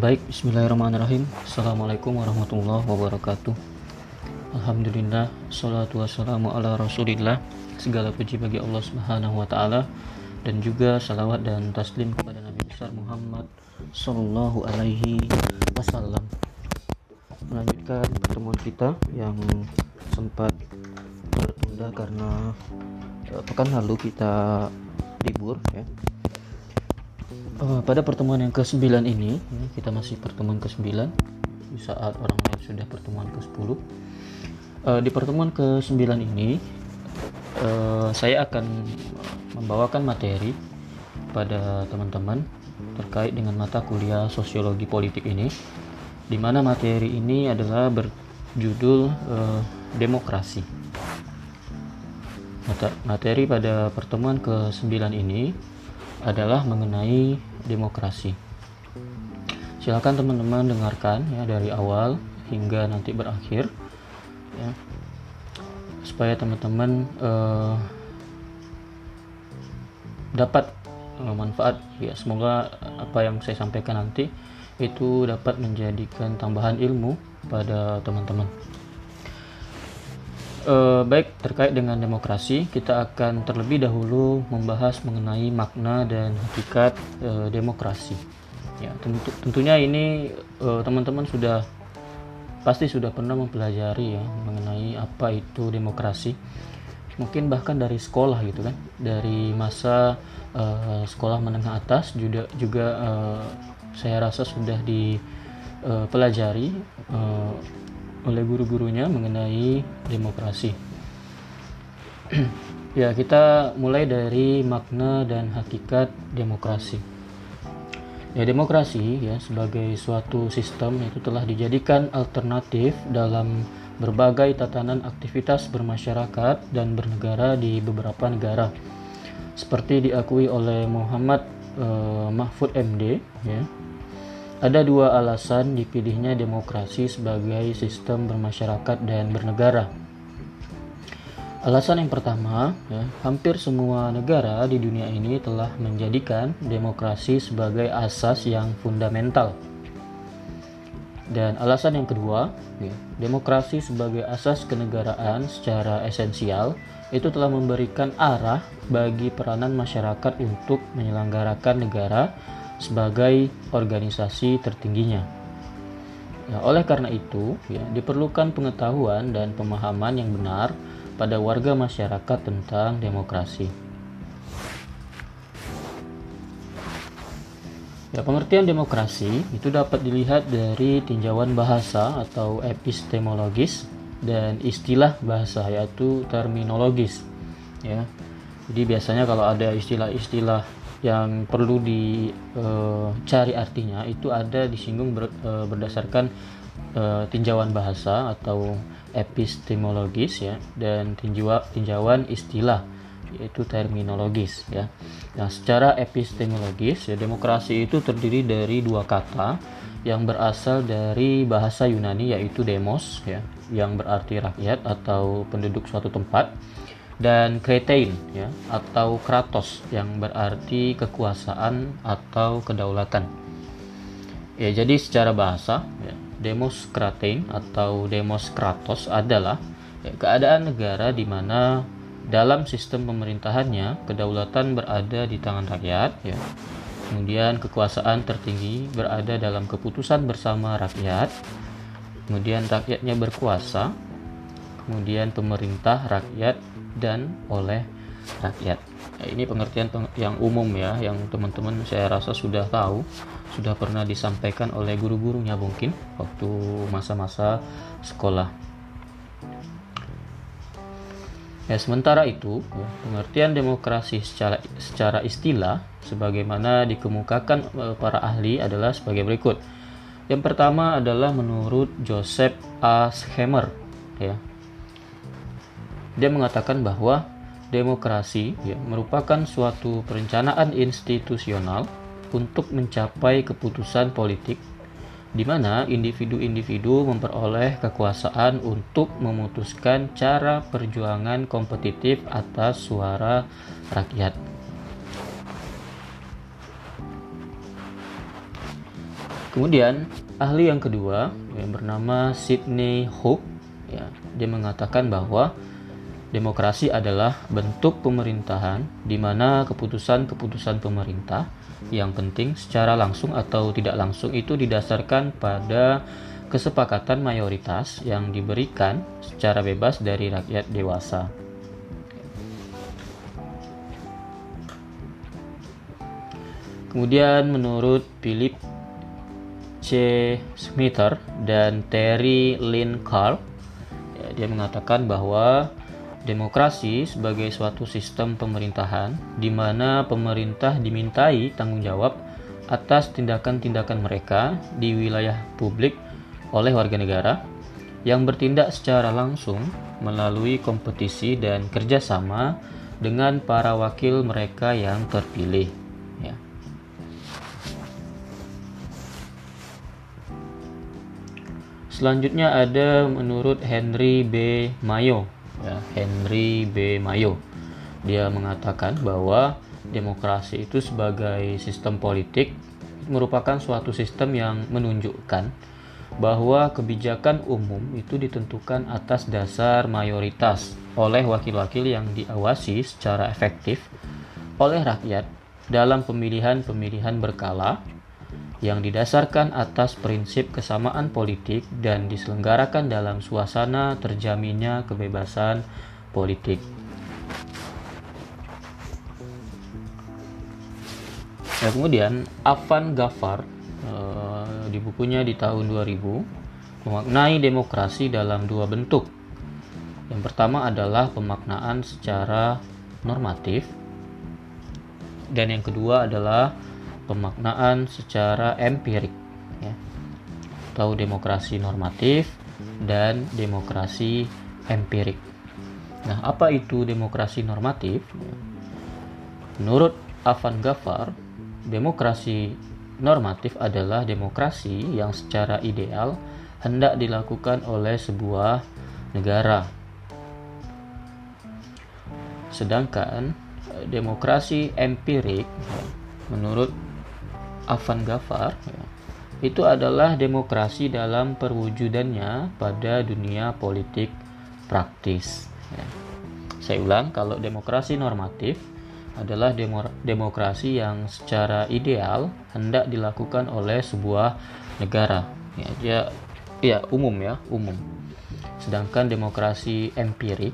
Baik, bismillahirrahmanirrahim. Assalamualaikum warahmatullahi wabarakatuh. Alhamdulillah Salatu wassalamu ala rasulillah. Segala puji bagi Allah subhanahu wa ta'ala. Dan juga salawat dan taslim kepada Nabi besar Muhammad Sallallahu alaihi wasallam. Melanjutkan pertemuan kita yang sempat tertunda karena uh, pekan lalu kita libur ya Uh, pada pertemuan yang ke-9 ini, ya, kita masih pertemuan ke-9 di saat orang lain sudah pertemuan ke-10. Uh, di pertemuan ke-9 ini, uh, saya akan membawakan materi pada teman-teman terkait dengan mata kuliah sosiologi politik ini, di mana materi ini adalah berjudul uh, demokrasi. Materi pada pertemuan ke-9 ini adalah mengenai demokrasi. Silakan teman-teman dengarkan ya dari awal hingga nanti berakhir ya. Supaya teman-teman uh, dapat uh, manfaat ya semoga apa yang saya sampaikan nanti itu dapat menjadikan tambahan ilmu pada teman-teman. Uh, baik terkait dengan demokrasi, kita akan terlebih dahulu membahas mengenai makna dan hakikat uh, demokrasi. Ya, tentu, tentunya ini teman teman-teman sudah pasti sudah pernah mempelajari ya mengenai apa itu demokrasi. Mungkin bahkan dari sekolah gitu kan, dari masa uh, sekolah menengah atas juga juga uh, saya rasa sudah dipelajari uh, oleh guru-gurunya mengenai demokrasi. ya, kita mulai dari makna dan hakikat demokrasi. Ya, demokrasi ya sebagai suatu sistem itu telah dijadikan alternatif dalam berbagai tatanan aktivitas bermasyarakat dan bernegara di beberapa negara. Seperti diakui oleh Muhammad eh, Mahfud MD ya ada dua alasan dipilihnya demokrasi sebagai sistem bermasyarakat dan bernegara. Alasan yang pertama, ya, hampir semua negara di dunia ini telah menjadikan demokrasi sebagai asas yang fundamental. Dan alasan yang kedua, ya, demokrasi sebagai asas kenegaraan secara esensial itu telah memberikan arah bagi peranan masyarakat untuk menyelenggarakan negara sebagai organisasi tertingginya. Ya, oleh karena itu, ya, diperlukan pengetahuan dan pemahaman yang benar pada warga masyarakat tentang demokrasi. Ya, pengertian demokrasi itu dapat dilihat dari tinjauan bahasa atau epistemologis dan istilah bahasa yaitu terminologis. Ya. Jadi biasanya kalau ada istilah-istilah yang perlu dicari uh, artinya itu ada disinggung ber, uh, berdasarkan uh, tinjauan bahasa atau epistemologis ya dan tinjau, tinjauan istilah yaitu terminologis ya. Nah, secara epistemologis ya demokrasi itu terdiri dari dua kata yang berasal dari bahasa Yunani yaitu demos ya yang berarti rakyat atau penduduk suatu tempat dan kretein ya atau kratos yang berarti kekuasaan atau kedaulatan. Ya, jadi secara bahasa ya, demos kratein atau demos kratos adalah ya, keadaan negara di mana dalam sistem pemerintahannya kedaulatan berada di tangan rakyat ya. Kemudian kekuasaan tertinggi berada dalam keputusan bersama rakyat. Kemudian rakyatnya berkuasa. Kemudian pemerintah rakyat dan oleh rakyat. Ya, ini pengertian yang umum ya, yang teman-teman saya rasa sudah tahu, sudah pernah disampaikan oleh guru-gurunya mungkin waktu masa-masa sekolah. Ya, sementara itu, ya, pengertian demokrasi secara secara istilah sebagaimana dikemukakan e, para ahli adalah sebagai berikut. Yang pertama adalah menurut Joseph A. Schemer, ya, dia mengatakan bahwa demokrasi ya, merupakan suatu perencanaan institusional untuk mencapai keputusan politik di mana individu-individu memperoleh kekuasaan untuk memutuskan cara perjuangan kompetitif atas suara rakyat. Kemudian ahli yang kedua yang bernama Sidney Hook ya, dia mengatakan bahwa demokrasi adalah bentuk pemerintahan di mana keputusan-keputusan pemerintah yang penting secara langsung atau tidak langsung itu didasarkan pada kesepakatan mayoritas yang diberikan secara bebas dari rakyat dewasa. Kemudian menurut Philip C. Smither dan Terry Lynn Carl, dia mengatakan bahwa demokrasi sebagai suatu sistem pemerintahan di mana pemerintah dimintai tanggung jawab atas tindakan-tindakan mereka di wilayah publik oleh warga negara yang bertindak secara langsung melalui kompetisi dan kerjasama dengan para wakil mereka yang terpilih. Selanjutnya ada menurut Henry B. Mayo, ya, Henry B. Mayo. Dia mengatakan bahwa demokrasi itu sebagai sistem politik merupakan suatu sistem yang menunjukkan bahwa kebijakan umum itu ditentukan atas dasar mayoritas oleh wakil-wakil yang diawasi secara efektif oleh rakyat dalam pemilihan-pemilihan berkala yang didasarkan atas prinsip kesamaan politik dan diselenggarakan dalam suasana terjaminnya kebebasan politik. Ya, kemudian Afan Gafar eh, di bukunya di tahun 2000 memaknai demokrasi dalam dua bentuk. Yang pertama adalah pemaknaan secara normatif dan yang kedua adalah pemaknaan secara empirik ya. atau demokrasi normatif dan demokrasi empirik. Nah, apa itu demokrasi normatif? Menurut Afan Gafar, demokrasi normatif adalah demokrasi yang secara ideal hendak dilakukan oleh sebuah negara. Sedangkan demokrasi empirik menurut Afan Gafar ya, itu adalah demokrasi dalam perwujudannya pada dunia politik praktis. Ya. Saya ulang, kalau demokrasi normatif adalah demo demokrasi yang secara ideal hendak dilakukan oleh sebuah negara. Ya, ya, ya umum ya, umum. Sedangkan demokrasi empirik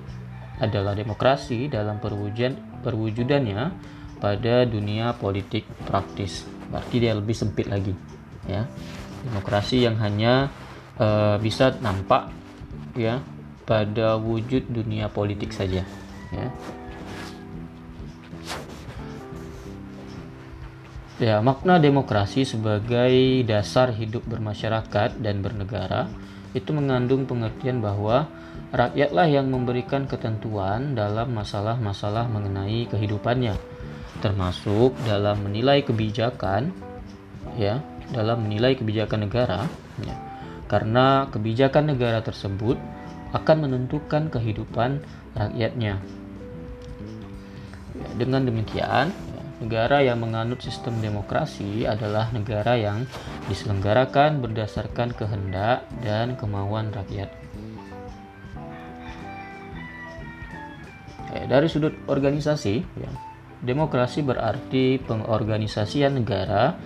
adalah demokrasi dalam perwujudan perwujudannya pada dunia politik praktis berarti dia lebih sempit lagi ya. Demokrasi yang hanya uh, bisa nampak ya pada wujud dunia politik saja ya. Ya, makna demokrasi sebagai dasar hidup bermasyarakat dan bernegara itu mengandung pengertian bahwa rakyatlah yang memberikan ketentuan dalam masalah-masalah mengenai kehidupannya termasuk dalam menilai kebijakan ya dalam menilai kebijakan negara ya, karena kebijakan negara tersebut akan menentukan kehidupan rakyatnya. Ya, dengan demikian ya, negara yang menganut sistem demokrasi adalah negara yang diselenggarakan berdasarkan kehendak dan kemauan rakyat. Ya, dari sudut organisasi ya, Demokrasi berarti pengorganisasian negara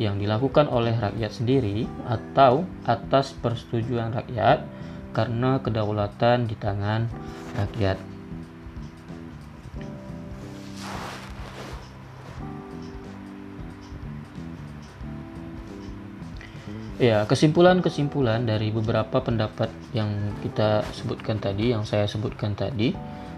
yang dilakukan oleh rakyat sendiri atau atas persetujuan rakyat karena kedaulatan di tangan rakyat. Ya, kesimpulan-kesimpulan dari beberapa pendapat yang kita sebutkan tadi, yang saya sebutkan tadi,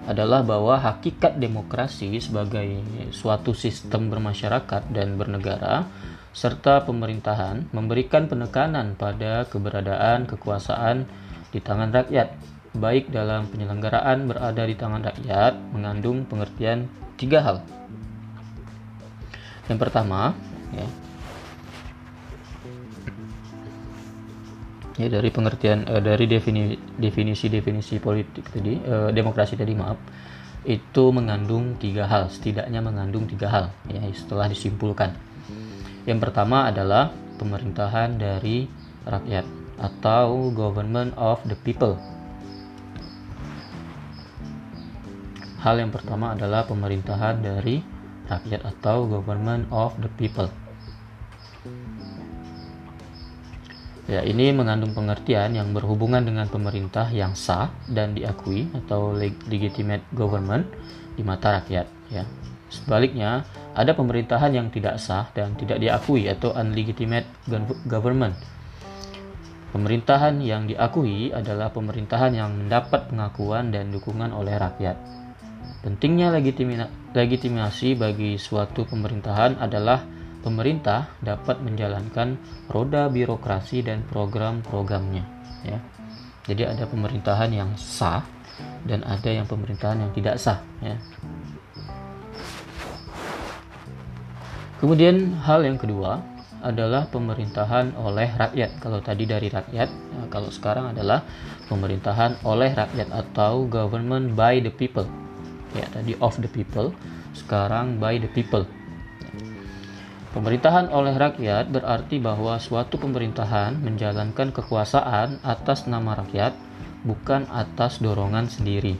adalah bahwa hakikat demokrasi sebagai suatu sistem bermasyarakat dan bernegara serta pemerintahan memberikan penekanan pada keberadaan kekuasaan di tangan rakyat baik dalam penyelenggaraan berada di tangan rakyat mengandung pengertian tiga hal. Yang pertama ya, ya dari pengertian uh, dari definisi definisi politik tadi uh, demokrasi tadi maaf itu mengandung tiga hal setidaknya mengandung tiga hal ya setelah disimpulkan yang pertama adalah pemerintahan dari rakyat atau government of the people. Hal yang pertama adalah pemerintahan dari rakyat atau government of the people. Ya, ini mengandung pengertian yang berhubungan dengan pemerintah yang sah dan diakui atau legitimate government di mata rakyat, ya. Sebaliknya, ada pemerintahan yang tidak sah dan tidak diakui atau unlegitimate government. Pemerintahan yang diakui adalah pemerintahan yang mendapat pengakuan dan dukungan oleh rakyat. Pentingnya legitimasi bagi suatu pemerintahan adalah pemerintah dapat menjalankan roda birokrasi dan program-programnya ya. Jadi ada pemerintahan yang sah dan ada yang pemerintahan yang tidak sah ya. Kemudian hal yang kedua adalah pemerintahan oleh rakyat. Kalau tadi dari rakyat, ya, kalau sekarang adalah pemerintahan oleh rakyat atau government by the people. Ya, tadi of the people, sekarang by the people. Pemerintahan oleh rakyat berarti bahwa suatu pemerintahan menjalankan kekuasaan atas nama rakyat, bukan atas dorongan sendiri.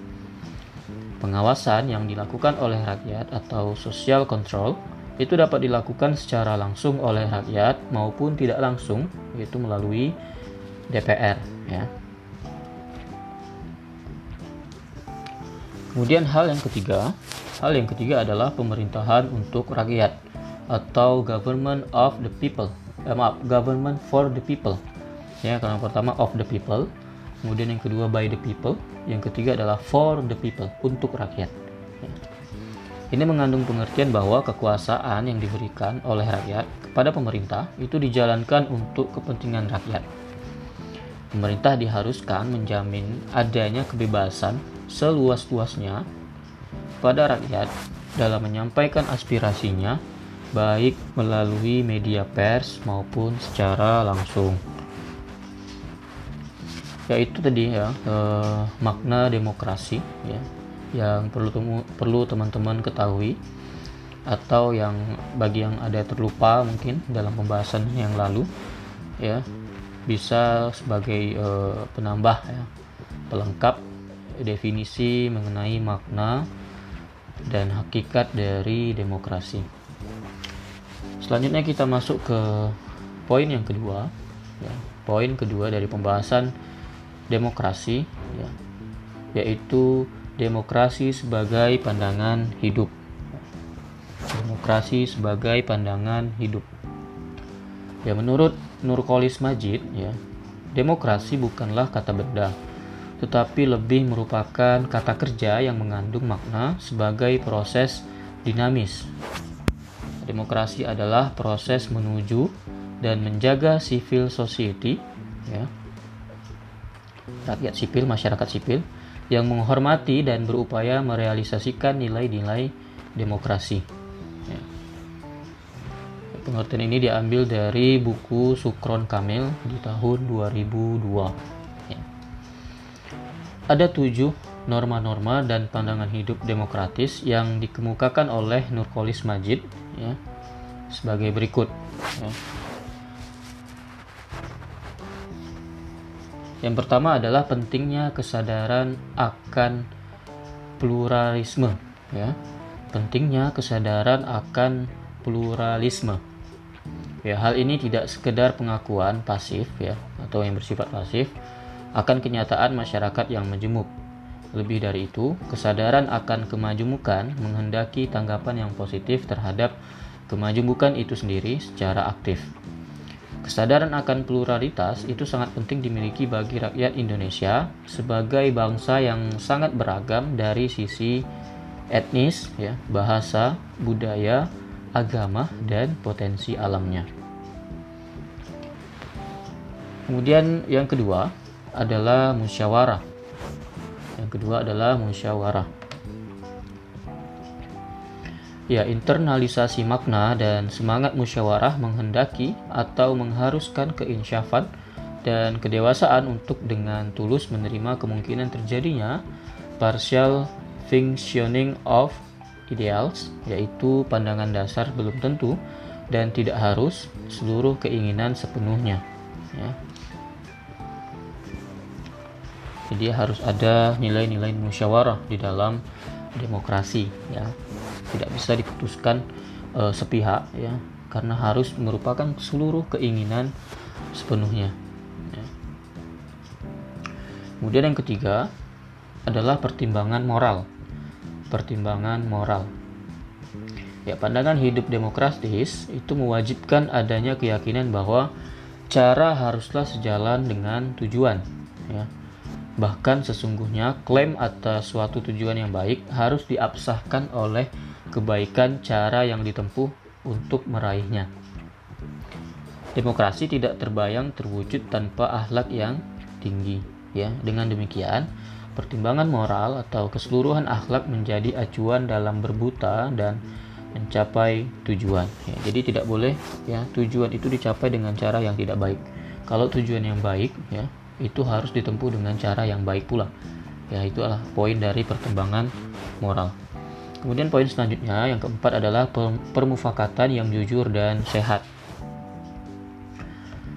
Pengawasan yang dilakukan oleh rakyat atau social control itu dapat dilakukan secara langsung oleh rakyat maupun tidak langsung, yaitu melalui DPR. Ya. Kemudian hal yang ketiga, hal yang ketiga adalah pemerintahan untuk rakyat atau government of the people. Eh, maaf government for the people. Ya karena pertama of the people. Kemudian yang kedua by the people. Yang ketiga adalah for the people untuk rakyat. Ya. ini mengandung pengertian bahwa kekuasaan yang diberikan oleh rakyat kepada pemerintah itu dijalankan untuk kepentingan rakyat. Pemerintah diharuskan menjamin adanya kebebasan seluas-luasnya pada rakyat dalam menyampaikan aspirasinya baik melalui media pers maupun secara langsung. Yaitu tadi ya eh, makna demokrasi ya yang perlu temu, perlu teman-teman ketahui atau yang bagi yang ada terlupa mungkin dalam pembahasan yang lalu ya bisa sebagai eh, penambah ya pelengkap definisi mengenai makna dan hakikat dari demokrasi. Selanjutnya kita masuk ke poin yang kedua, ya, poin kedua dari pembahasan demokrasi, ya, yaitu demokrasi sebagai pandangan hidup. Demokrasi sebagai pandangan hidup. Ya menurut Nurkolis Majid, ya, demokrasi bukanlah kata benda, tetapi lebih merupakan kata kerja yang mengandung makna sebagai proses dinamis Demokrasi adalah proses menuju dan menjaga civil society, ya, rakyat sipil, masyarakat sipil yang menghormati dan berupaya merealisasikan nilai-nilai demokrasi. Ya. Pengertian ini diambil dari buku Sukron Kamil di tahun 2002. Ya. Ada tujuh norma-norma dan pandangan hidup demokratis yang dikemukakan oleh Nurkolis Majid ya, sebagai berikut. Ya. Yang pertama adalah pentingnya kesadaran akan pluralisme. Ya. Pentingnya kesadaran akan pluralisme. Ya, hal ini tidak sekedar pengakuan pasif ya atau yang bersifat pasif akan kenyataan masyarakat yang majemuk lebih dari itu, kesadaran akan kemajemukan menghendaki tanggapan yang positif terhadap kemajemukan itu sendiri secara aktif. Kesadaran akan pluralitas itu sangat penting dimiliki bagi rakyat Indonesia sebagai bangsa yang sangat beragam dari sisi etnis, ya, bahasa, budaya, agama, dan potensi alamnya. Kemudian yang kedua adalah musyawarah yang kedua adalah musyawarah. Ya, internalisasi makna dan semangat musyawarah menghendaki atau mengharuskan keinsyafan dan kedewasaan untuk dengan tulus menerima kemungkinan terjadinya partial functioning of ideals, yaitu pandangan dasar belum tentu dan tidak harus seluruh keinginan sepenuhnya ya. Jadi harus ada nilai-nilai musyawarah di dalam demokrasi ya. Tidak bisa diputuskan uh, sepihak ya karena harus merupakan seluruh keinginan sepenuhnya. Ya. Kemudian yang ketiga adalah pertimbangan moral. Pertimbangan moral. Ya, pandangan hidup demokratis itu mewajibkan adanya keyakinan bahwa cara haruslah sejalan dengan tujuan. Ya. Bahkan sesungguhnya klaim atas suatu tujuan yang baik harus diabsahkan oleh kebaikan cara yang ditempuh untuk meraihnya. Demokrasi tidak terbayang terwujud tanpa akhlak yang tinggi. Ya, dengan demikian pertimbangan moral atau keseluruhan akhlak menjadi acuan dalam berbuta dan mencapai tujuan. Ya, jadi tidak boleh ya tujuan itu dicapai dengan cara yang tidak baik. Kalau tujuan yang baik ya itu harus ditempuh dengan cara yang baik pula. Ya adalah poin dari pertimbangan moral. Kemudian poin selanjutnya yang keempat adalah permufakatan yang jujur dan sehat.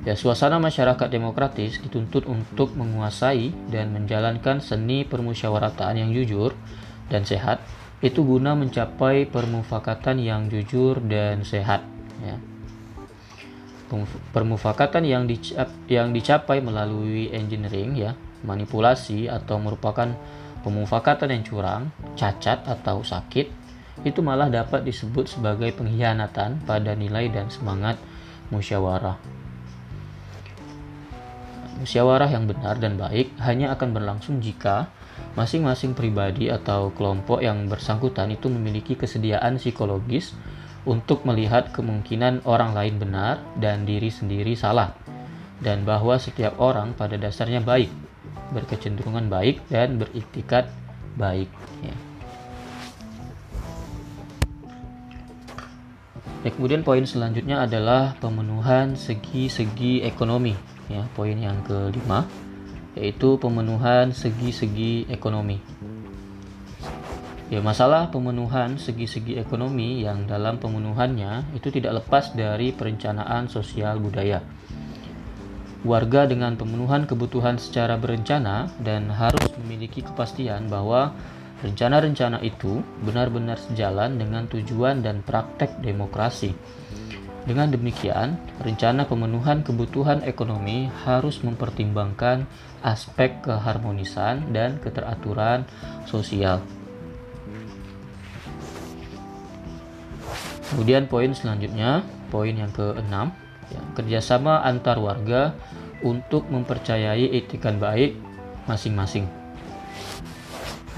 Ya, suasana masyarakat demokratis dituntut untuk menguasai dan menjalankan seni permusyawaratan yang jujur dan sehat itu guna mencapai permufakatan yang jujur dan sehat ya. Permufakatan yang dicap, yang dicapai melalui engineering ya, manipulasi atau merupakan pemufakatan yang curang, cacat atau sakit itu malah dapat disebut sebagai pengkhianatan pada nilai dan semangat musyawarah. Musyawarah yang benar dan baik hanya akan berlangsung jika masing-masing pribadi atau kelompok yang bersangkutan itu memiliki kesediaan psikologis untuk melihat kemungkinan orang lain benar dan diri sendiri salah, dan bahwa setiap orang pada dasarnya baik, berkecenderungan baik, dan beriktikat baik. Ya. Ya, kemudian poin selanjutnya adalah pemenuhan segi-segi ekonomi ya poin yang kelima yaitu pemenuhan segi-segi ekonomi ya masalah pemenuhan segi-segi ekonomi yang dalam pemenuhannya itu tidak lepas dari perencanaan sosial budaya warga dengan pemenuhan kebutuhan secara berencana dan harus memiliki kepastian bahwa rencana-rencana itu benar-benar sejalan dengan tujuan dan praktek demokrasi dengan demikian, rencana pemenuhan kebutuhan ekonomi harus mempertimbangkan aspek keharmonisan dan keteraturan sosial. Kemudian poin selanjutnya, poin yang keenam, ya, kerjasama antar warga untuk mempercayai etikan baik masing-masing.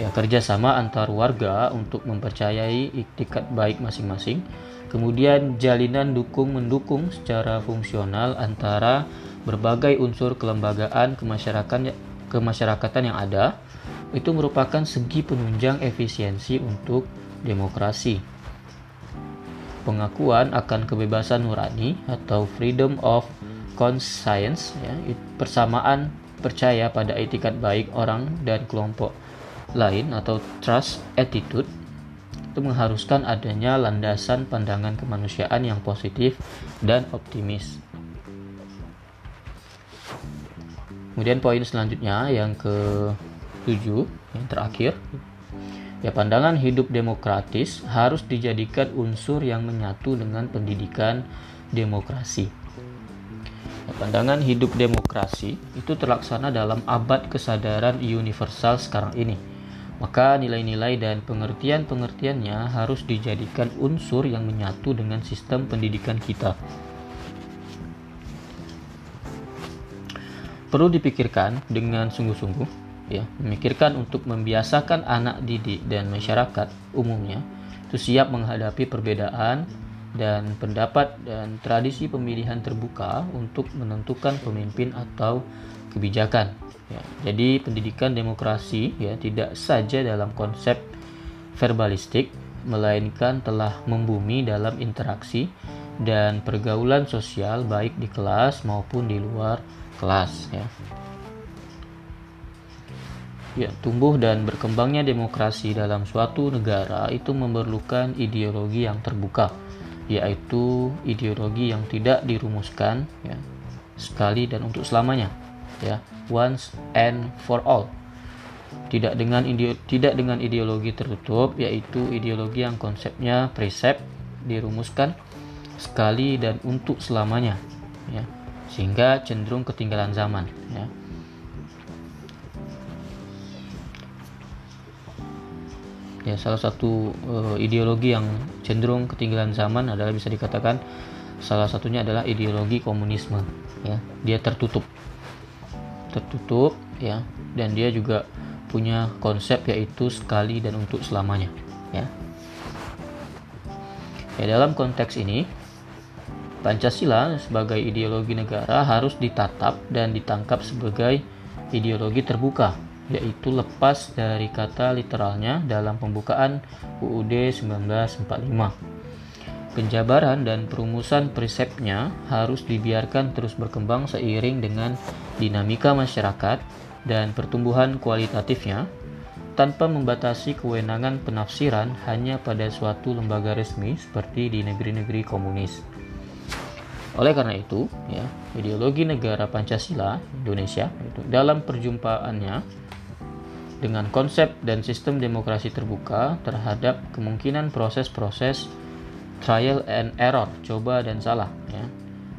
Ya, kerjasama antar warga untuk mempercayai etikat baik masing-masing Kemudian jalinan dukung-mendukung secara fungsional antara berbagai unsur kelembagaan kemasyarakatan kemasyarakatan yang ada itu merupakan segi penunjang efisiensi untuk demokrasi. Pengakuan akan kebebasan nurani atau freedom of conscience ya, persamaan percaya pada etikat baik orang dan kelompok lain atau trust attitude itu mengharuskan adanya landasan pandangan kemanusiaan yang positif dan optimis. Kemudian poin selanjutnya yang ke-7 yang terakhir ya pandangan hidup demokratis harus dijadikan unsur yang menyatu dengan pendidikan demokrasi. Ya, pandangan hidup demokrasi itu terlaksana dalam abad kesadaran universal sekarang ini maka nilai-nilai dan pengertian-pengertiannya harus dijadikan unsur yang menyatu dengan sistem pendidikan kita. Perlu dipikirkan dengan sungguh-sungguh, ya, memikirkan untuk membiasakan anak didik dan masyarakat umumnya itu siap menghadapi perbedaan dan pendapat dan tradisi pemilihan terbuka untuk menentukan pemimpin atau kebijakan Ya, jadi pendidikan demokrasi ya tidak saja dalam konsep verbalistik, melainkan telah membumi dalam interaksi dan pergaulan sosial baik di kelas maupun di luar kelas. Ya. Ya, tumbuh dan berkembangnya demokrasi dalam suatu negara itu memerlukan ideologi yang terbuka yaitu ideologi yang tidak dirumuskan ya sekali dan untuk selamanya ya once and for all. Tidak dengan tidak dengan ideologi tertutup yaitu ideologi yang konsepnya presep dirumuskan sekali dan untuk selamanya ya sehingga cenderung ketinggalan zaman ya ya salah satu uh, ideologi yang cenderung ketinggalan zaman adalah bisa dikatakan salah satunya adalah ideologi komunisme ya. Dia tertutup. Tertutup ya dan dia juga punya konsep yaitu sekali dan untuk selamanya ya. Ya dalam konteks ini Pancasila sebagai ideologi negara harus ditatap dan ditangkap sebagai ideologi terbuka yaitu lepas dari kata literalnya dalam pembukaan UUD 1945. Penjabaran dan perumusan prinsipnya harus dibiarkan terus berkembang seiring dengan dinamika masyarakat dan pertumbuhan kualitatifnya tanpa membatasi kewenangan penafsiran hanya pada suatu lembaga resmi seperti di negeri-negeri komunis. Oleh karena itu, ya, ideologi negara Pancasila Indonesia itu dalam perjumpaannya dengan konsep dan sistem demokrasi terbuka terhadap kemungkinan proses-proses trial and error, coba dan salah ya.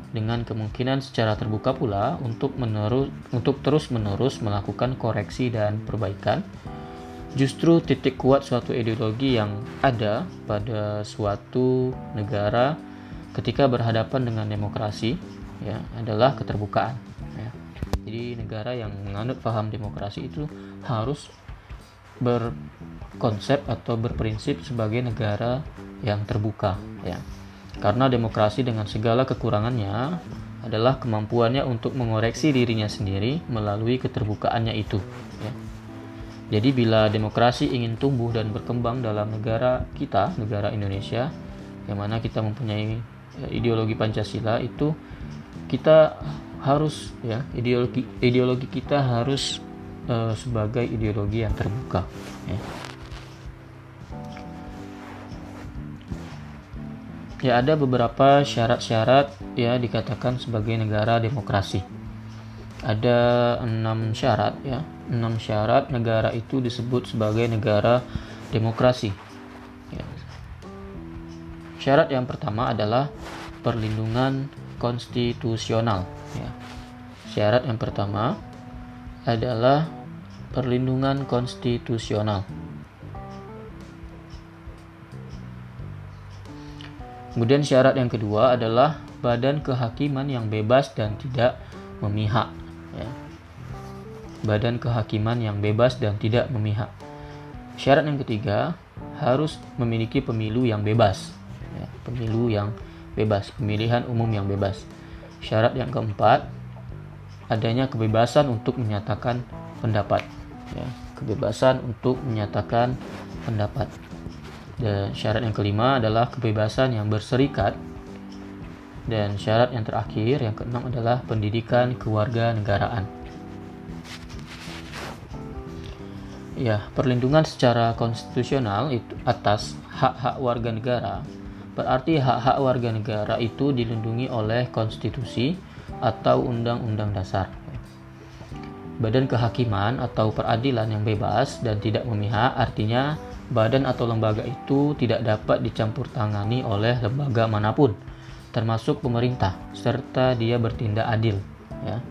Dengan kemungkinan secara terbuka pula untuk menerus untuk terus-menerus melakukan koreksi dan perbaikan. Justru titik kuat suatu ideologi yang ada pada suatu negara ketika berhadapan dengan demokrasi ya adalah keterbukaan. Jadi negara yang menganut paham demokrasi itu harus berkonsep atau berprinsip sebagai negara yang terbuka ya. Karena demokrasi dengan segala kekurangannya adalah kemampuannya untuk mengoreksi dirinya sendiri melalui keterbukaannya itu ya. Jadi bila demokrasi ingin tumbuh dan berkembang dalam negara kita, negara Indonesia, yang mana kita mempunyai eh, ideologi Pancasila itu kita harus ya ideologi ideologi kita harus uh, sebagai ideologi yang terbuka ya. ya ada beberapa syarat-syarat ya dikatakan sebagai negara demokrasi ada enam syarat ya enam syarat negara itu disebut sebagai negara demokrasi ya. syarat yang pertama adalah perlindungan konstitusional ya. Syarat yang pertama adalah perlindungan konstitusional. Kemudian syarat yang kedua adalah badan kehakiman yang bebas dan tidak memihak. Ya. Badan kehakiman yang bebas dan tidak memihak. Syarat yang ketiga harus memiliki pemilu yang bebas. Ya, pemilu yang pemilihan umum yang bebas. Syarat yang keempat, adanya kebebasan untuk menyatakan pendapat. Ya, kebebasan untuk menyatakan pendapat. Dan syarat yang kelima adalah kebebasan yang berserikat. Dan syarat yang terakhir, yang keenam adalah pendidikan keluarga negaraan. Ya, perlindungan secara konstitusional itu atas hak-hak warga negara Berarti hak-hak warga negara itu dilindungi oleh konstitusi atau undang-undang dasar. Badan kehakiman atau peradilan yang bebas dan tidak memihak artinya badan atau lembaga itu tidak dapat dicampur tangani oleh lembaga mana pun, termasuk pemerintah, serta dia bertindak adil. Ya.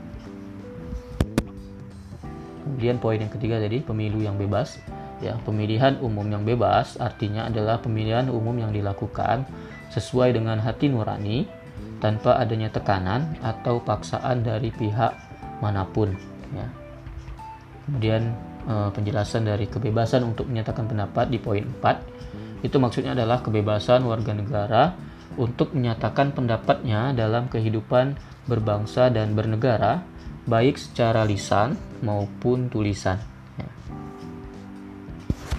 Kemudian poin yang ketiga tadi pemilu yang bebas Ya, pemilihan umum yang bebas artinya adalah pemilihan umum yang dilakukan sesuai dengan hati nurani tanpa adanya tekanan atau paksaan dari pihak mana pun. Ya. Kemudian eh, penjelasan dari kebebasan untuk menyatakan pendapat di poin 4 itu maksudnya adalah kebebasan warga negara untuk menyatakan pendapatnya dalam kehidupan berbangsa dan bernegara baik secara lisan maupun tulisan.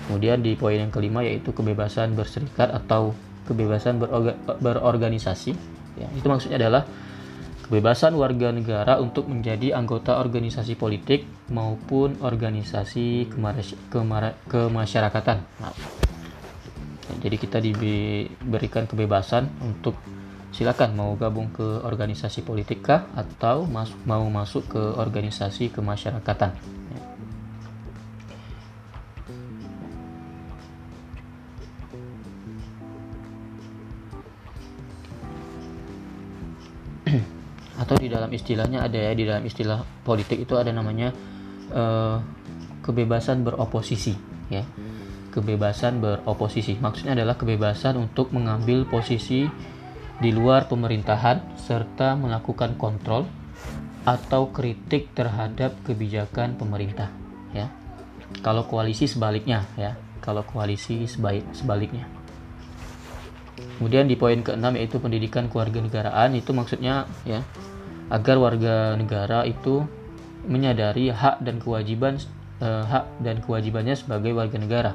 Kemudian di poin yang kelima yaitu kebebasan berserikat atau kebebasan berorga, berorganisasi. Ya, itu maksudnya adalah kebebasan warga negara untuk menjadi anggota organisasi politik maupun organisasi kemasyarakatan. Nah, jadi kita diberikan kebebasan untuk silakan mau gabung ke organisasi politik kah atau mas mau masuk ke organisasi kemasyarakatan atau di dalam istilahnya ada ya di dalam istilah politik itu ada namanya uh, kebebasan beroposisi ya. Kebebasan beroposisi. Maksudnya adalah kebebasan untuk mengambil posisi di luar pemerintahan serta melakukan kontrol atau kritik terhadap kebijakan pemerintah ya. Kalau koalisi sebaliknya ya. Kalau koalisi sebaik sebaliknya. Kemudian di poin keenam yaitu pendidikan keluarga negaraan itu maksudnya ya agar warga negara itu menyadari hak dan kewajiban eh, hak dan kewajibannya sebagai warga negara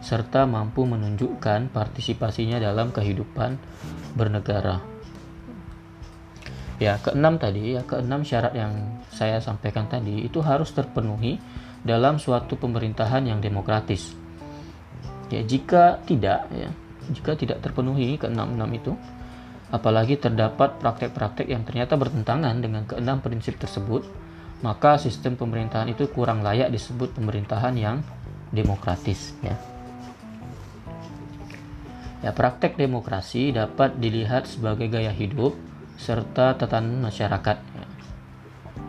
serta mampu menunjukkan partisipasinya dalam kehidupan bernegara. Ya, keenam tadi, ya keenam syarat yang saya sampaikan tadi itu harus terpenuhi dalam suatu pemerintahan yang demokratis. Ya, jika tidak, ya, jika tidak terpenuhi keenam-enam itu, apalagi terdapat praktek-praktek yang ternyata bertentangan dengan keenam prinsip tersebut, maka sistem pemerintahan itu kurang layak disebut pemerintahan yang demokratis ya. Ya, praktek demokrasi dapat dilihat sebagai gaya hidup serta tatanan masyarakat. Ya.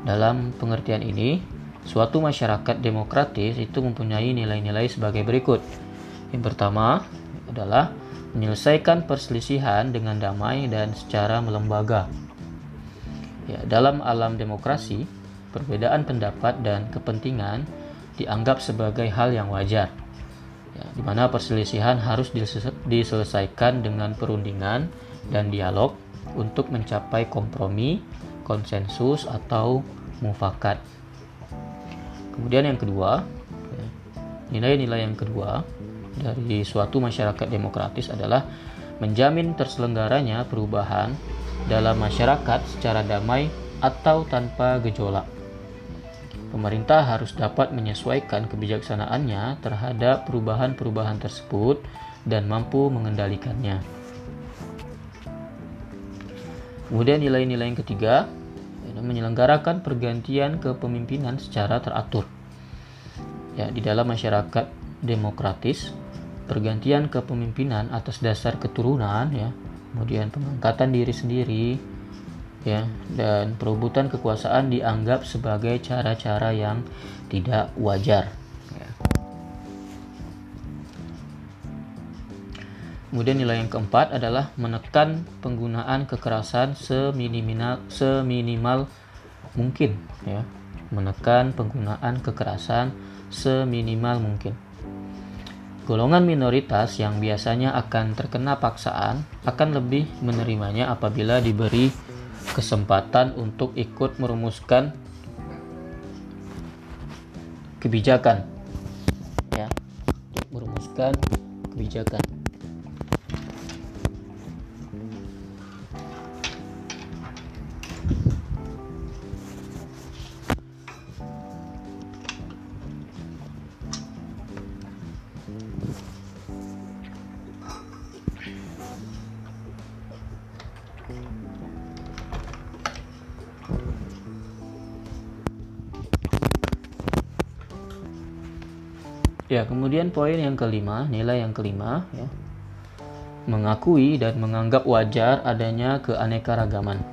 Dalam pengertian ini, suatu masyarakat demokratis itu mempunyai nilai-nilai sebagai berikut. Yang pertama adalah menyelesaikan perselisihan dengan damai dan secara melembaga. Ya, dalam alam demokrasi, perbedaan pendapat dan kepentingan dianggap sebagai hal yang wajar, ya, di mana perselisihan harus diselesaikan dengan perundingan dan dialog untuk mencapai kompromi, konsensus, atau mufakat. Kemudian yang kedua, ya, nilai-nilai yang kedua dari suatu masyarakat demokratis adalah menjamin terselenggaranya perubahan dalam masyarakat secara damai atau tanpa gejolak. Pemerintah harus dapat menyesuaikan kebijaksanaannya terhadap perubahan-perubahan tersebut dan mampu mengendalikannya. Kemudian nilai-nilai yang ketiga, menyelenggarakan pergantian kepemimpinan secara teratur. Ya, di dalam masyarakat demokratis, pergantian kepemimpinan atas dasar keturunan ya. Kemudian pengangkatan diri sendiri ya. Dan perebutan kekuasaan dianggap sebagai cara-cara yang tidak wajar ya. kemudian nilai yang keempat adalah menekan penggunaan kekerasan seminimal seminimal mungkin ya. Menekan penggunaan kekerasan seminimal mungkin Golongan minoritas yang biasanya akan terkena paksaan akan lebih menerimanya apabila diberi kesempatan untuk ikut merumuskan kebijakan. Ya merumuskan kebijakan Ya, kemudian poin yang kelima, nilai yang kelima ya. Mengakui dan menganggap wajar adanya keanekaragaman.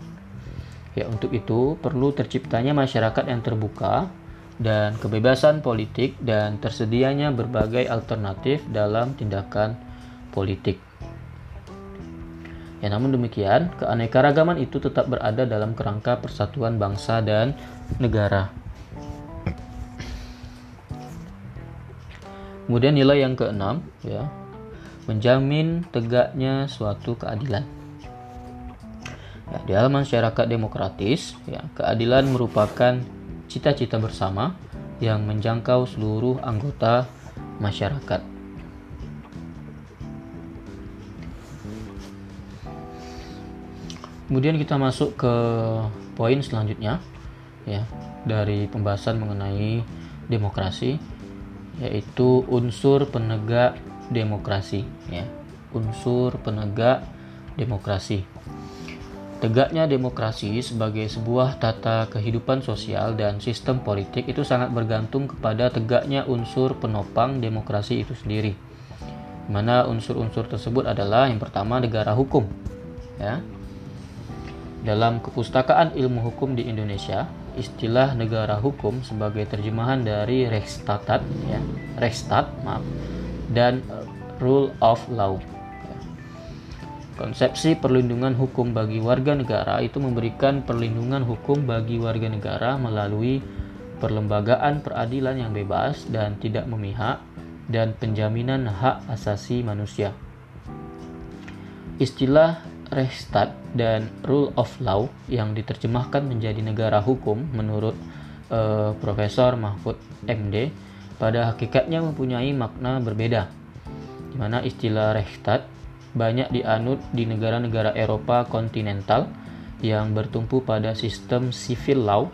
Ya, untuk itu perlu terciptanya masyarakat yang terbuka dan kebebasan politik dan tersedianya berbagai alternatif dalam tindakan politik. Ya, namun demikian, keanekaragaman itu tetap berada dalam kerangka persatuan bangsa dan negara. Kemudian nilai yang keenam ya, menjamin tegaknya suatu keadilan. Ya, di dalam masyarakat demokratis, ya, keadilan merupakan cita-cita bersama yang menjangkau seluruh anggota masyarakat. Kemudian kita masuk ke poin selanjutnya ya dari pembahasan mengenai demokrasi yaitu unsur penegak demokrasi ya unsur penegak demokrasi. Tegaknya demokrasi sebagai sebuah tata kehidupan sosial dan sistem politik itu sangat bergantung kepada tegaknya unsur penopang demokrasi itu sendiri. Mana unsur-unsur tersebut adalah yang pertama negara hukum. Ya. Dalam kepustakaan ilmu hukum di Indonesia, istilah negara hukum sebagai terjemahan dari Rechtsstaat ya, Rechtsstaat, maaf, dan rule of law Konsepsi perlindungan hukum bagi warga negara itu memberikan perlindungan hukum bagi warga negara melalui perlembagaan peradilan yang bebas dan tidak memihak dan penjaminan hak asasi manusia. Istilah Rechtsstaat dan Rule of Law yang diterjemahkan menjadi negara hukum menurut uh, Profesor Mahfud MD pada hakikatnya mempunyai makna berbeda. Di mana istilah Rechtsstaat banyak dianut di negara-negara Eropa kontinental yang bertumpu pada sistem civil law,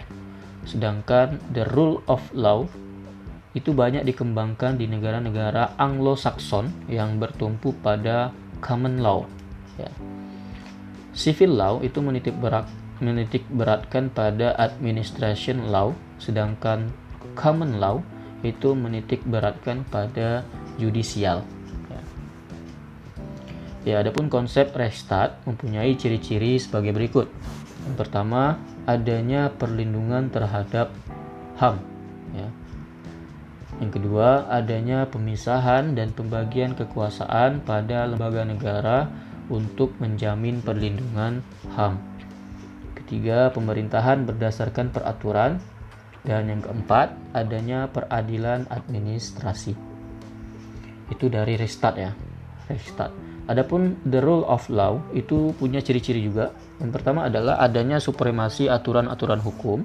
sedangkan the rule of law itu banyak dikembangkan di negara-negara Anglo-Saxon yang bertumpu pada common law. Ya. Civil law itu menitik berat menitik beratkan pada administration law, sedangkan common law itu menitik beratkan pada judicial. Ya, adapun konsep restart mempunyai ciri-ciri sebagai berikut. Yang pertama, adanya perlindungan terhadap HAM. Ya. Yang kedua, adanya pemisahan dan pembagian kekuasaan pada lembaga negara untuk menjamin perlindungan HAM. Ketiga, pemerintahan berdasarkan peraturan. Dan yang keempat, adanya peradilan administrasi. Itu dari restart ya. Restart. Adapun the rule of law itu punya ciri-ciri juga. Yang pertama adalah adanya supremasi aturan-aturan hukum.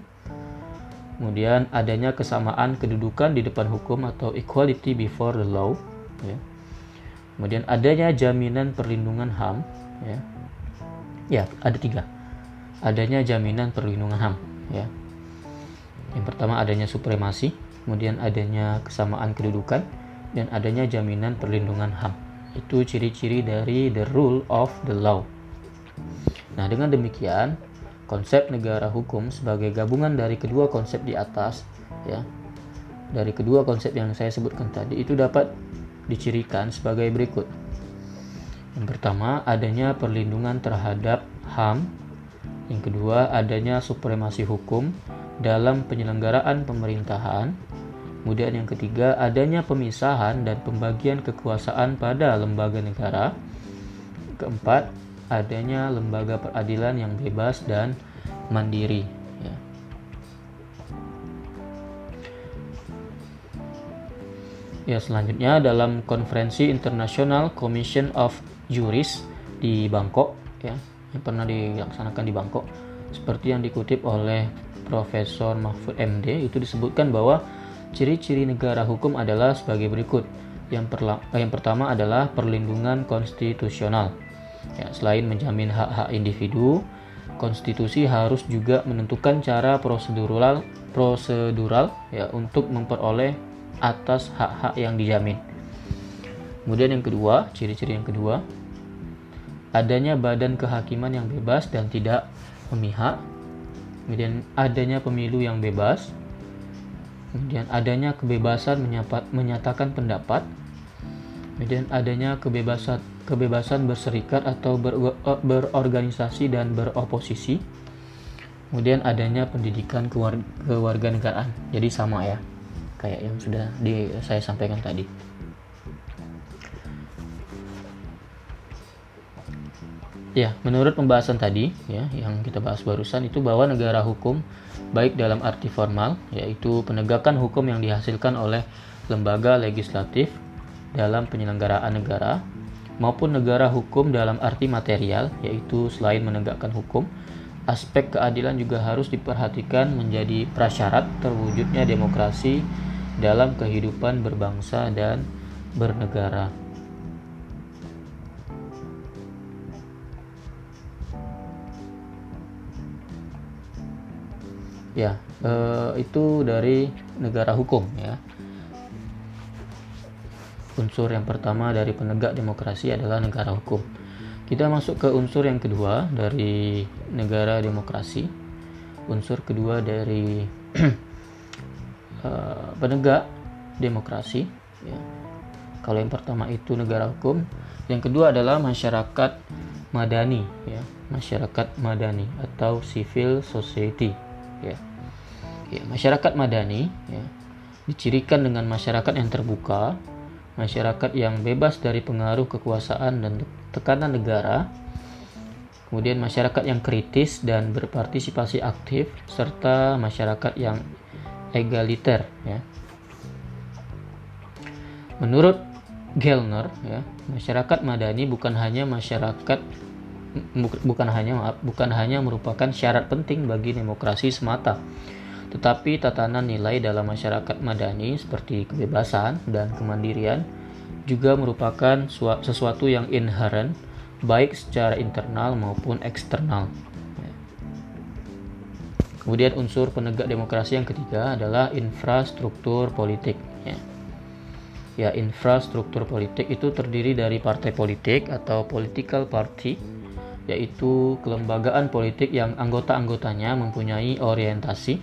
Kemudian adanya kesamaan kedudukan di depan hukum atau equality before the law. Ya. Kemudian adanya jaminan perlindungan HAM. Ya, ya ada tiga. Adanya jaminan perlindungan HAM. Ya. Yang pertama adanya supremasi, kemudian adanya kesamaan kedudukan, dan adanya jaminan perlindungan HAM. Itu ciri-ciri dari the rule of the law. Nah, dengan demikian, konsep negara hukum sebagai gabungan dari kedua konsep di atas, ya, dari kedua konsep yang saya sebutkan tadi itu dapat dicirikan sebagai berikut. Yang pertama, adanya perlindungan terhadap HAM. Yang kedua, adanya supremasi hukum dalam penyelenggaraan pemerintahan. Kemudian yang ketiga, adanya pemisahan dan pembagian kekuasaan pada lembaga negara. Keempat, adanya lembaga peradilan yang bebas dan mandiri. Ya. ya, selanjutnya dalam konferensi internasional Commission of Juris di Bangkok, ya, yang pernah dilaksanakan di Bangkok, seperti yang dikutip oleh Profesor Mahfud MD, itu disebutkan bahwa Ciri-ciri negara hukum adalah sebagai berikut. Yang, perla- yang pertama adalah perlindungan konstitusional. Ya, selain menjamin hak-hak individu, konstitusi harus juga menentukan cara prosedural prosedural ya untuk memperoleh atas hak-hak yang dijamin. Kemudian yang kedua, ciri-ciri yang kedua, adanya badan kehakiman yang bebas dan tidak memihak. Kemudian adanya pemilu yang bebas, kemudian adanya kebebasan menyatakan pendapat, kemudian adanya kebebasan kebebasan berserikat atau ber, berorganisasi dan beroposisi, kemudian adanya pendidikan kewarganegaraan. Jadi sama ya, kayak yang sudah di, saya sampaikan tadi. Ya, menurut pembahasan tadi ya yang kita bahas barusan itu bahwa negara hukum baik dalam arti formal yaitu penegakan hukum yang dihasilkan oleh lembaga legislatif dalam penyelenggaraan negara maupun negara hukum dalam arti material yaitu selain menegakkan hukum aspek keadilan juga harus diperhatikan menjadi prasyarat terwujudnya demokrasi dalam kehidupan berbangsa dan bernegara. ya e, itu dari negara hukum ya unsur yang pertama dari penegak demokrasi adalah negara hukum. Kita masuk ke unsur yang kedua dari negara demokrasi. Unsur kedua dari uh, penegak demokrasi. Ya. Kalau yang pertama itu negara hukum, yang kedua adalah masyarakat madani, ya, masyarakat madani atau civil society. Ya. Ya, masyarakat madani ya, dicirikan dengan masyarakat yang terbuka, masyarakat yang bebas dari pengaruh kekuasaan dan tekanan negara, kemudian masyarakat yang kritis dan berpartisipasi aktif, serta masyarakat yang egaliter. Ya. Menurut Gellner, ya, masyarakat madani bukan hanya masyarakat bukan hanya maaf, bukan hanya merupakan syarat penting bagi demokrasi semata, tetapi tatanan nilai dalam masyarakat madani seperti kebebasan dan kemandirian juga merupakan sesuatu yang inherent baik secara internal maupun eksternal. Kemudian unsur penegak demokrasi yang ketiga adalah infrastruktur politik. Ya. ya, infrastruktur politik itu terdiri dari partai politik atau political party, yaitu kelembagaan politik yang anggota-anggotanya mempunyai orientasi,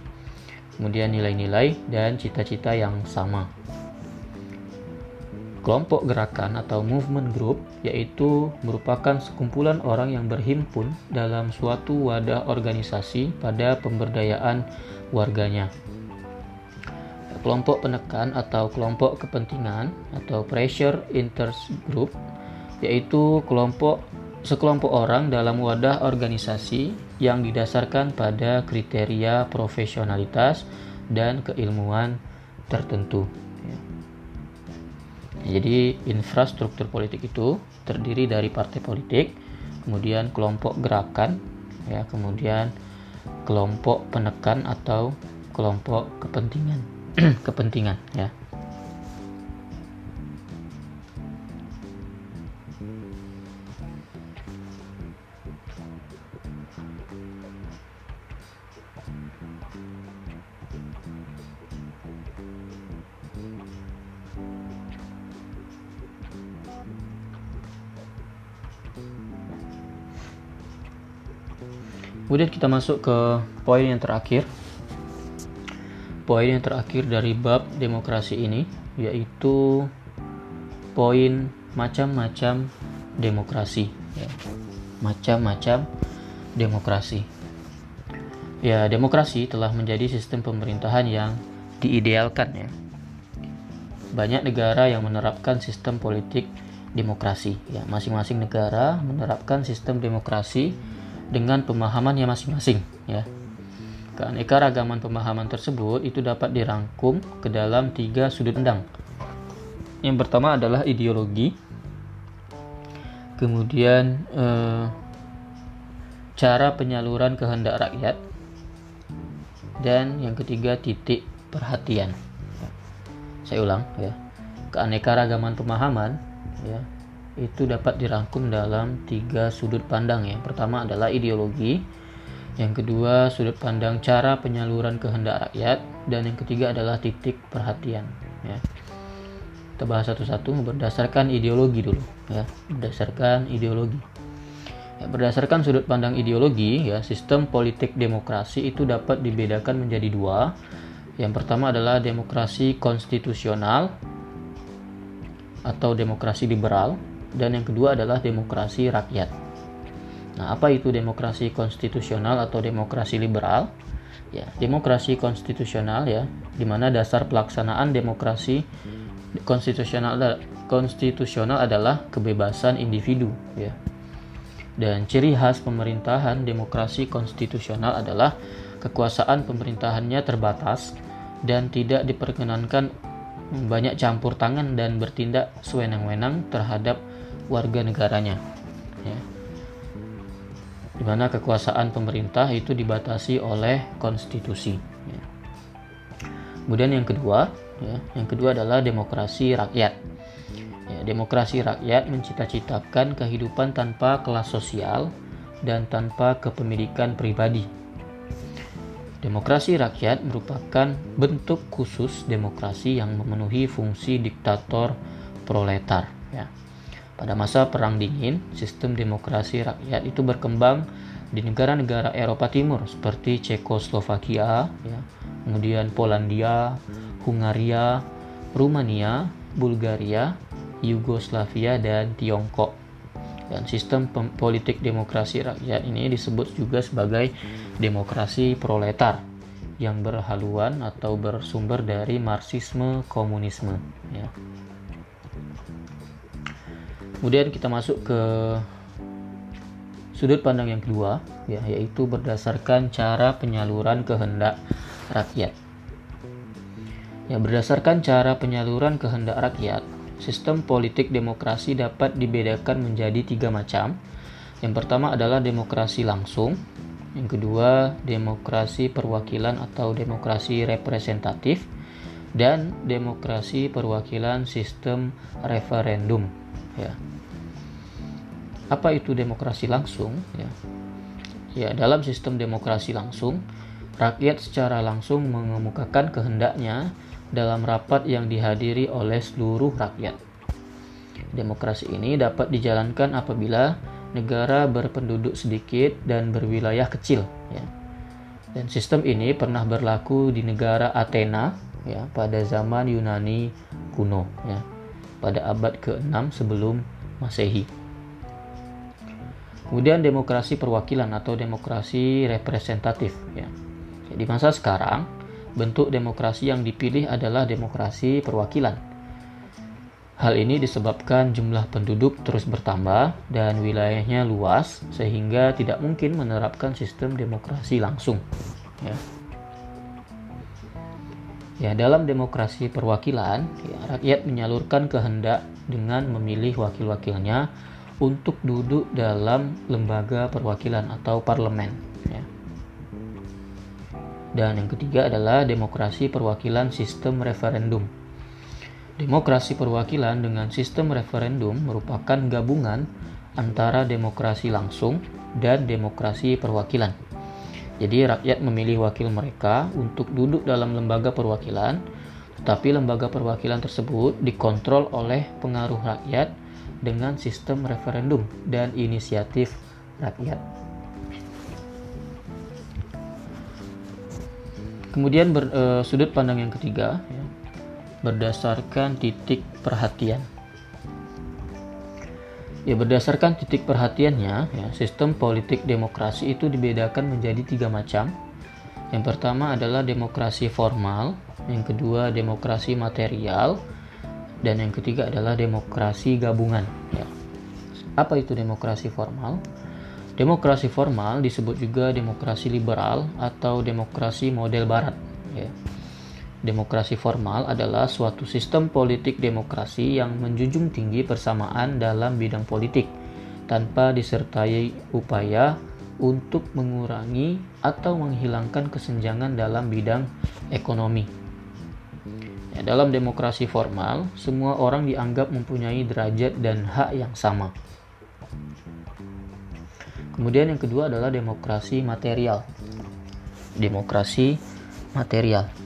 kemudian nilai-nilai dan cita-cita yang sama kelompok gerakan atau movement group yaitu merupakan sekumpulan orang yang berhimpun dalam suatu wadah organisasi pada pemberdayaan warganya. Kelompok penekan atau kelompok kepentingan atau pressure interest group yaitu kelompok sekelompok orang dalam wadah organisasi yang didasarkan pada kriteria profesionalitas dan keilmuan tertentu. Jadi infrastruktur politik itu terdiri dari partai politik, kemudian kelompok gerakan, ya, kemudian kelompok penekan atau kelompok kepentingan, kepentingan, ya. Kemudian kita masuk ke poin yang terakhir. Poin yang terakhir dari bab demokrasi ini yaitu poin macam-macam demokrasi. Ya. Macam-macam demokrasi. Ya, demokrasi telah menjadi sistem pemerintahan yang diidealkan ya. Banyak negara yang menerapkan sistem politik demokrasi. Ya, masing-masing negara menerapkan sistem demokrasi dengan pemahamannya masing-masing ya. Keanekaragaman pemahaman tersebut itu dapat dirangkum ke dalam tiga sudut pandang. Yang pertama adalah ideologi, kemudian eh, cara penyaluran kehendak rakyat, dan yang ketiga titik perhatian. Saya ulang ya, keanekaragaman pemahaman ya itu dapat dirangkum dalam tiga sudut pandang ya. Pertama adalah ideologi, yang kedua sudut pandang cara penyaluran kehendak rakyat, dan yang ketiga adalah titik perhatian. Ya. Kita bahas satu-satu berdasarkan ideologi dulu ya, berdasarkan ideologi. Ya, berdasarkan sudut pandang ideologi ya, sistem politik demokrasi itu dapat dibedakan menjadi dua. Yang pertama adalah demokrasi konstitusional atau demokrasi liberal dan yang kedua adalah demokrasi rakyat. Nah, apa itu demokrasi konstitusional atau demokrasi liberal? Ya, demokrasi konstitusional ya, di mana dasar pelaksanaan demokrasi konstitusional konstitusional adalah kebebasan individu ya. Dan ciri khas pemerintahan demokrasi konstitusional adalah kekuasaan pemerintahannya terbatas dan tidak diperkenankan banyak campur tangan dan bertindak sewenang-wenang terhadap warga negaranya ya. di mana kekuasaan pemerintah itu dibatasi oleh konstitusi ya. kemudian yang kedua ya, yang kedua adalah demokrasi rakyat ya, demokrasi rakyat mencita-citakan kehidupan tanpa kelas sosial dan tanpa kepemilikan pribadi Demokrasi rakyat merupakan bentuk khusus demokrasi yang memenuhi fungsi diktator proletar ya. Pada masa Perang Dingin, sistem demokrasi rakyat itu berkembang di negara-negara Eropa Timur seperti Cekoslovakia, ya, kemudian Polandia, Hungaria, Rumania, Bulgaria, Yugoslavia, dan Tiongkok. Dan sistem politik demokrasi rakyat ini disebut juga sebagai demokrasi proletar yang berhaluan atau bersumber dari marxisme komunisme. Ya. Kemudian kita masuk ke sudut pandang yang kedua, ya, yaitu berdasarkan cara penyaluran kehendak rakyat. Ya, berdasarkan cara penyaluran kehendak rakyat, sistem politik demokrasi dapat dibedakan menjadi tiga macam. Yang pertama adalah demokrasi langsung, yang kedua demokrasi perwakilan atau demokrasi representatif, dan demokrasi perwakilan sistem referendum ya. Apa itu demokrasi langsung? Ya. Ya dalam sistem demokrasi langsung rakyat secara langsung mengemukakan kehendaknya dalam rapat yang dihadiri oleh seluruh rakyat. Demokrasi ini dapat dijalankan apabila negara berpenduduk sedikit dan berwilayah kecil ya. Dan sistem ini pernah berlaku di negara Athena ya pada zaman Yunani kuno ya pada abad ke-6 sebelum Masehi. Kemudian demokrasi perwakilan atau demokrasi representatif ya. Di masa sekarang, bentuk demokrasi yang dipilih adalah demokrasi perwakilan. Hal ini disebabkan jumlah penduduk terus bertambah dan wilayahnya luas sehingga tidak mungkin menerapkan sistem demokrasi langsung. Ya. Ya, dalam demokrasi perwakilan, ya, rakyat menyalurkan kehendak dengan memilih wakil-wakilnya untuk duduk dalam lembaga perwakilan atau parlemen. Ya. Dan yang ketiga adalah demokrasi perwakilan sistem referendum. Demokrasi perwakilan dengan sistem referendum merupakan gabungan antara demokrasi langsung dan demokrasi perwakilan. Jadi rakyat memilih wakil mereka untuk duduk dalam lembaga perwakilan, tetapi lembaga perwakilan tersebut dikontrol oleh pengaruh rakyat dengan sistem referendum dan inisiatif rakyat. Kemudian ber, e, sudut pandang yang ketiga ya, berdasarkan titik perhatian. Ya berdasarkan titik perhatiannya, ya, sistem politik demokrasi itu dibedakan menjadi tiga macam. Yang pertama adalah demokrasi formal, yang kedua demokrasi material, dan yang ketiga adalah demokrasi gabungan. Ya. Apa itu demokrasi formal? Demokrasi formal disebut juga demokrasi liberal atau demokrasi model Barat. Ya. Demokrasi formal adalah suatu sistem politik demokrasi yang menjunjung tinggi persamaan dalam bidang politik tanpa disertai upaya untuk mengurangi atau menghilangkan kesenjangan dalam bidang ekonomi. Ya, dalam demokrasi formal, semua orang dianggap mempunyai derajat dan hak yang sama. Kemudian yang kedua adalah demokrasi material. Demokrasi material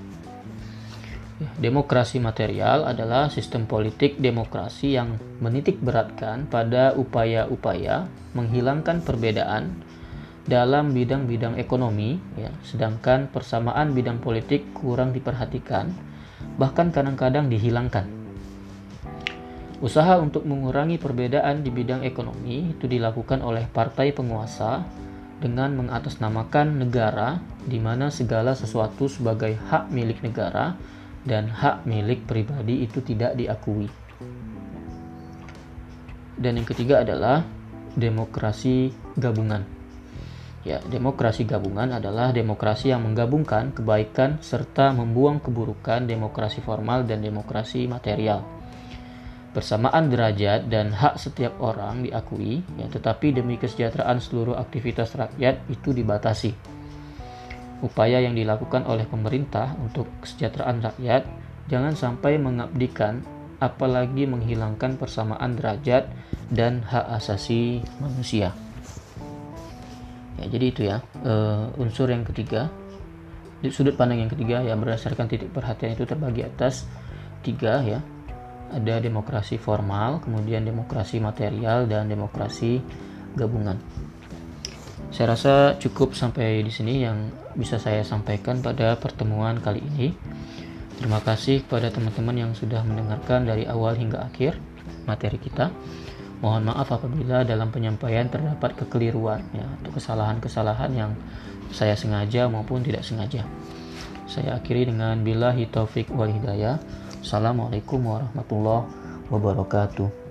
Demokrasi material adalah sistem politik demokrasi yang menitik beratkan pada upaya-upaya menghilangkan perbedaan dalam bidang-bidang ekonomi, ya, sedangkan persamaan bidang politik kurang diperhatikan, bahkan kadang-kadang dihilangkan. Usaha untuk mengurangi perbedaan di bidang ekonomi itu dilakukan oleh partai penguasa dengan mengatasnamakan negara, di mana segala sesuatu sebagai hak milik negara dan hak milik pribadi itu tidak diakui. Dan yang ketiga adalah demokrasi gabungan. Ya, demokrasi gabungan adalah demokrasi yang menggabungkan kebaikan serta membuang keburukan demokrasi formal dan demokrasi material. Bersamaan derajat dan hak setiap orang diakui, ya, tetapi demi kesejahteraan seluruh aktivitas rakyat itu dibatasi upaya yang dilakukan oleh pemerintah untuk kesejahteraan rakyat jangan sampai mengabdikan apalagi menghilangkan persamaan derajat dan hak asasi manusia. Ya, jadi itu ya uh, unsur yang ketiga, sudut pandang yang ketiga yang berdasarkan titik perhatian itu terbagi atas tiga ya. ada demokrasi formal, kemudian demokrasi material dan demokrasi gabungan. Saya rasa cukup sampai di sini yang bisa saya sampaikan pada pertemuan kali ini. Terima kasih kepada teman-teman yang sudah mendengarkan dari awal hingga akhir materi kita. Mohon maaf apabila dalam penyampaian terdapat kekeliruan ya, atau kesalahan-kesalahan yang saya sengaja maupun tidak sengaja. Saya akhiri dengan bila taufik wal hidayah. Assalamualaikum warahmatullahi wabarakatuh.